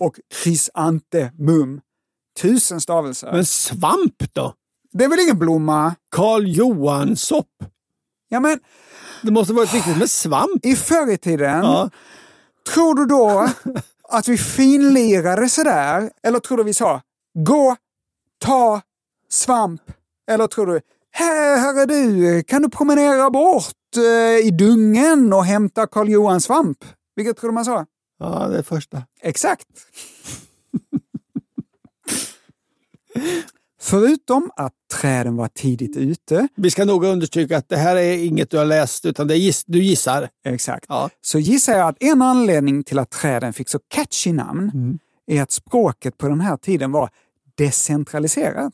och krysantemum. Tusen stavelser. Men svamp då? Det är väl ingen blomma? Karl Johan-sopp. Ja, men Det måste varit viktigt med svamp. i förr i tiden, Ja. tror du då att vi finlirade sådär? Eller tror du vi sa gå, ta, svamp? Eller tror du här, här är du, kan du promenera bort eh, i dungen och hämta Karl Johan svamp? Vilket tror du man sa? Ja, det första. Exakt. [laughs] Förutom att träden var tidigt ute, Vi ska nog understryka att det här är inget du har läst, utan det giss, du gissar. exakt, Ja. så gissar jag att en anledning till att träden fick så catchy namn är att språket på den här tiden var decentraliserat.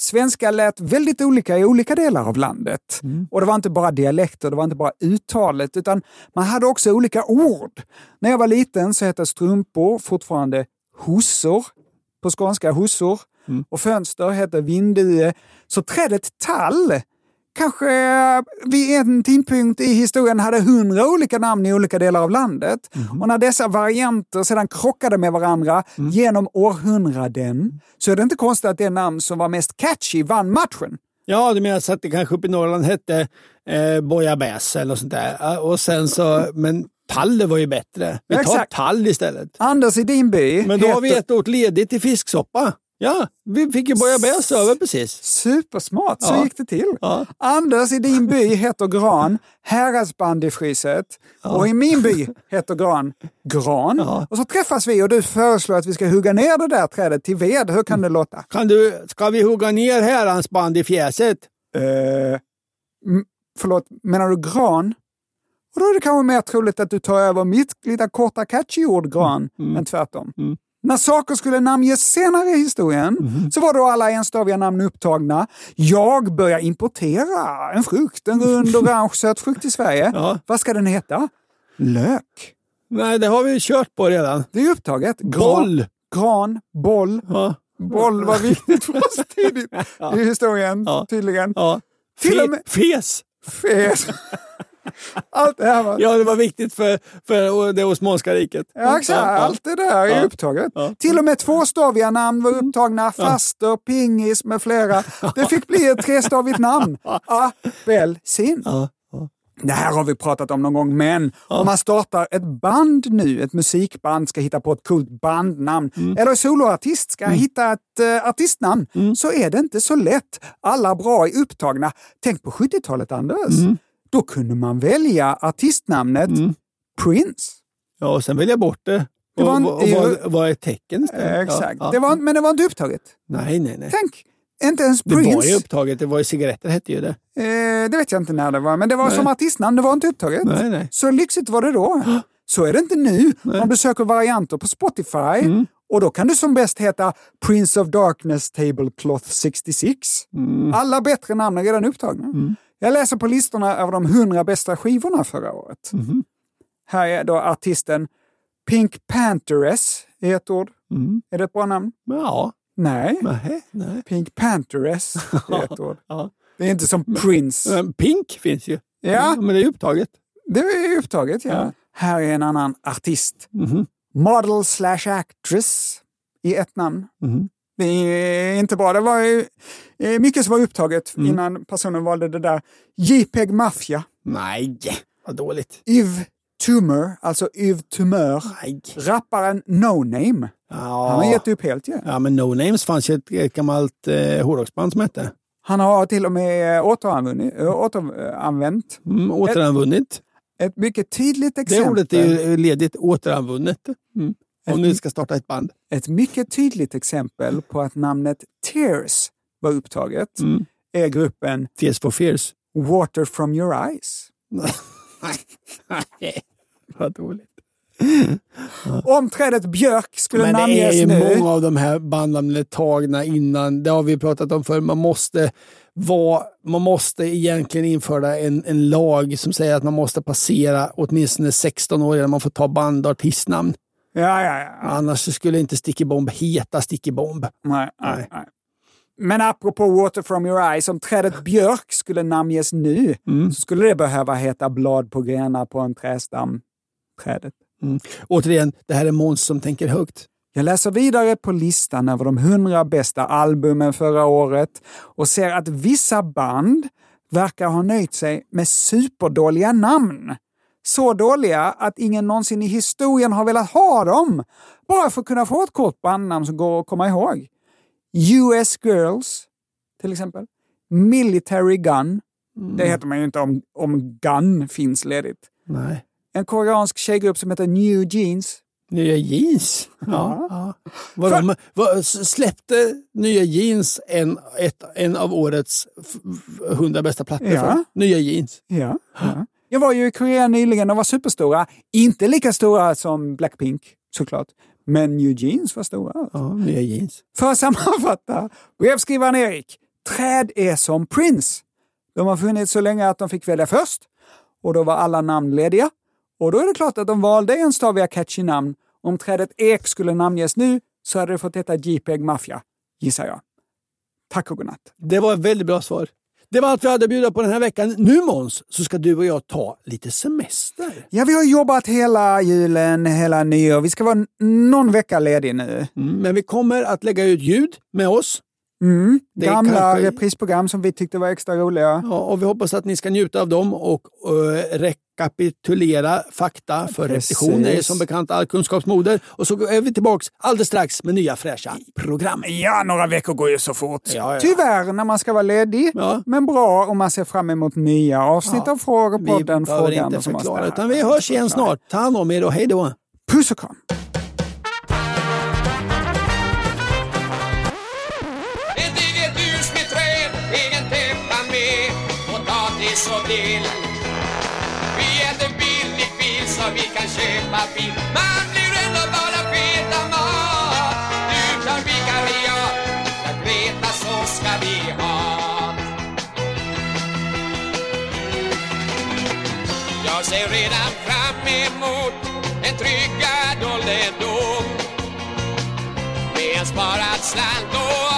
Svenska lät väldigt olika i olika delar av landet. Och det var inte bara dialekter, det var inte bara uttalet, utan man hade också olika ord. När jag var liten så hette strumpor fortfarande hossor, på skånska hossor. Och fönster hette vindue. Så trädet tall kanske vid en tidpunkt i historien hade hundra olika namn i olika delar av landet. Och när dessa varianter sedan krockade med varandra genom århundraden så är det inte konstigt att det namn som var mest catchy vann matchen. Ja, du menar så att det kanske uppe i Norrland hette eh, bojabäs eller något sånt där. Och sen så, men tall var ju bättre. Vi tar Exakt. tall istället. Anders i din by Men då har vi heter- ett ord ledigt till fisksoppa. Ja, vi fick ju bojabäs över precis. Supersmart, så Ja. gick det till. Ja. Anders i din by heter Gran, häradsbandyfryset. Och i min by heter Gran, Gran. Ja. Och så träffas vi och du föreslår att vi ska hugga ner det där trädet till ved. Hur kan det låta? Kan du, ska vi hugga ner herrans band i fjäset? Uh, förlåt, menar du gran? Och då är det kanske mer troligt att du tar över mitt lilla korta catchy ord gran än tvärtom. När saker skulle namnges senare i historien så var då alla enstaviga namn upptagna. Jag börjar importera en frukt, en rund [laughs] orange söt frukt i Sverige. Ja. Vad ska den heta? Lök. Nej, det har vi kört på redan. Det är upptaget. Gran- Boll. Gran, boll. Ja. Boll var viktigt för oss tidigt [laughs] i historien, Ja. tydligen. Ja. Till och med- Fes. Fes. [laughs] Allt det här var... Ja, det var viktigt för, för det Osmanska riket. Ja, exakt. Allt det där är Ja. upptaget. Ja. Till och med tvåstaviga namn var upptagna. Faster, pingis med flera. Det fick bli ett trestavigt namn. Apelsin. Ja. Det här har vi pratat om någon gång, men om man startar ett band nu, ett musikband ska hitta på ett coolt bandnamn, eller soloartist ska hitta ett eh, artistnamn, så är det inte så lätt. Alla bra är upptagna. Tänk på 70-talet, Anders. Då kunde man välja artistnamnet Prince. Ja, och sen välja bort det. Det Och, var en- och, och vad, vad är tecken istället? Exakt. Ja. Det var, men det var inte upptaget. Nej, nej, nej. Tänk, inte ens Det var ju Prince. upptaget. Det var ju cigaretter hette ju det. Eh, det vet jag inte när det var, men det var Nej. som artistnamn, det var inte upptaget. Nej, nej. Så lyxigt var det då. [gasps] Så är det inte nu. Om du söker varianter på Spotify Mm. och då kan du som bäst heta Prince of Darkness Tablecloth 66. Mm. Alla bättre namn är redan upptagna. Jag läser på listorna över de 100 bästa skivorna förra året. Mm-hmm. Här är då artisten Pink Pantheress i ett ord. Mm. Är det ett bra namn? Ja. Nej. Nej, nej. Pink Pantheress i [laughs] ett ord. Ja. Det är inte som Prince. Men Pink finns ju. Ja. Men det är upptaget. Det är upptaget, ja. Ja. Här är en annan artist. Mhm. Model slash actress i ett namn. Mhm. Det är inte bra. Det var ju eh, mycket som var upptaget Mm. innan personen valde det där. JPEG Mafia. Nej, vad dåligt. Yves Tumor, alltså Yves Tumör. Rapparen No Name. Ja. Han har gett upp helt ju. Ja, men No Names fanns ju ett, ett gammalt eh, hårdrocksband som hette. Han har till och med återanvunnit, äh, återanvänt. Mm, återanvunnit. Ett, ett mycket tydligt Det exempel. ordet är ju ledigt, återanvunnet. Mm. Om ni ska starta ett band. Ett mycket tydligt exempel på att namnet Tears var upptaget är gruppen Tears for Fears. Water from your eyes. [laughs] Vad dåligt. [laughs] Om trädet björk skulle Men det är namnges ju nu. många av de här bandnamnen är tagna innan. Det har vi pratat om förr. Man måste, vara, man måste egentligen införa en, en lag som säger att man måste passera åtminstone 16 år innan man får ta band och artistnamn. Ja, ja, ja. Annars skulle inte Sticky Bomb heta Sticky Bomb. Nej, nej, nej. Men apropå Water from your eyes, om trädet björk skulle namnges nu Mm. så skulle det behöva heta blad på grenar på en trädstam. Trädet. Mm. Återigen, det här är Måns som tänker högt. Jag läser vidare på listan över de 100 bästa albumen förra året och ser att vissa band verkar ha nöjt sig med superdåliga namn. Så dåliga att ingen någonsin i historien har velat ha dem, bara för att kunna få ett kort bandnamn som går att komma ihåg. US Girls, till exempel. Military Gun. Det heter man ju inte om, om Gun finns ledigt. Nej. En koreansk tjejgrupp som heter New Jeans. Nya jeans? Ja. ja. Men, vad, s- släppte Nya jeans en, ett, en av årets f- f- 100 bästa plattor? Ja. för? Nya jeans. Ja, ja. Jag var ju i Korea nyligen och var superstora. Inte lika stora som Blackpink såklart. Men New Jeans var stora. Ja, nya jeans. För att sammanfatta, brevskrivaren Erik. Träd är som Prince. De har funnits så länge att de fick välja först. Och då var alla namn lediga. Och då är det klart att de valde en staviga catchy namn. Om trädet Ek skulle namnges nu så hade det fått heta JPEG Mafia, gissar jag. Tack och godnatt. Det var ett väldigt bra svar. Det var allt vi hade att bjuda på den här veckan. Nu Måns, så ska du och jag ta lite semester. Ja, vi har jobbat hela julen, hela nyår. Vi ska vara någon vecka ledig nu. Mm, men vi kommer att lägga ut ljud med oss. Mm. Det Gamla kanske- reprisprogram som vi tyckte var extra roliga. Ja, och vi hoppas att ni ska njuta av dem och eh, rekapitulera fakta för Precis. repetition. Är som bekant all kunskapsmoder. Och så är vi tillbaks alldeles strax med nya fräscha program. Ja, några veckor går ju så fort. Ja, ja. Tyvärr när man ska vara ledig. Ja. Men bra om man ser fram emot nya avsnitt Ja. av Frågepodden. Vi behöver Frågan inte förklara, utan vi hörs igen snart. Ta hand om er och hej då. Puss och kram. Så och. Vi äter billig bil så vi kan köpa bil. Man blir ändå bara fet av mat. Du tar vikariat, för Greta så ska vi ha. Jag ser redan fram emot en tryggad ålderdom med en sparad slant och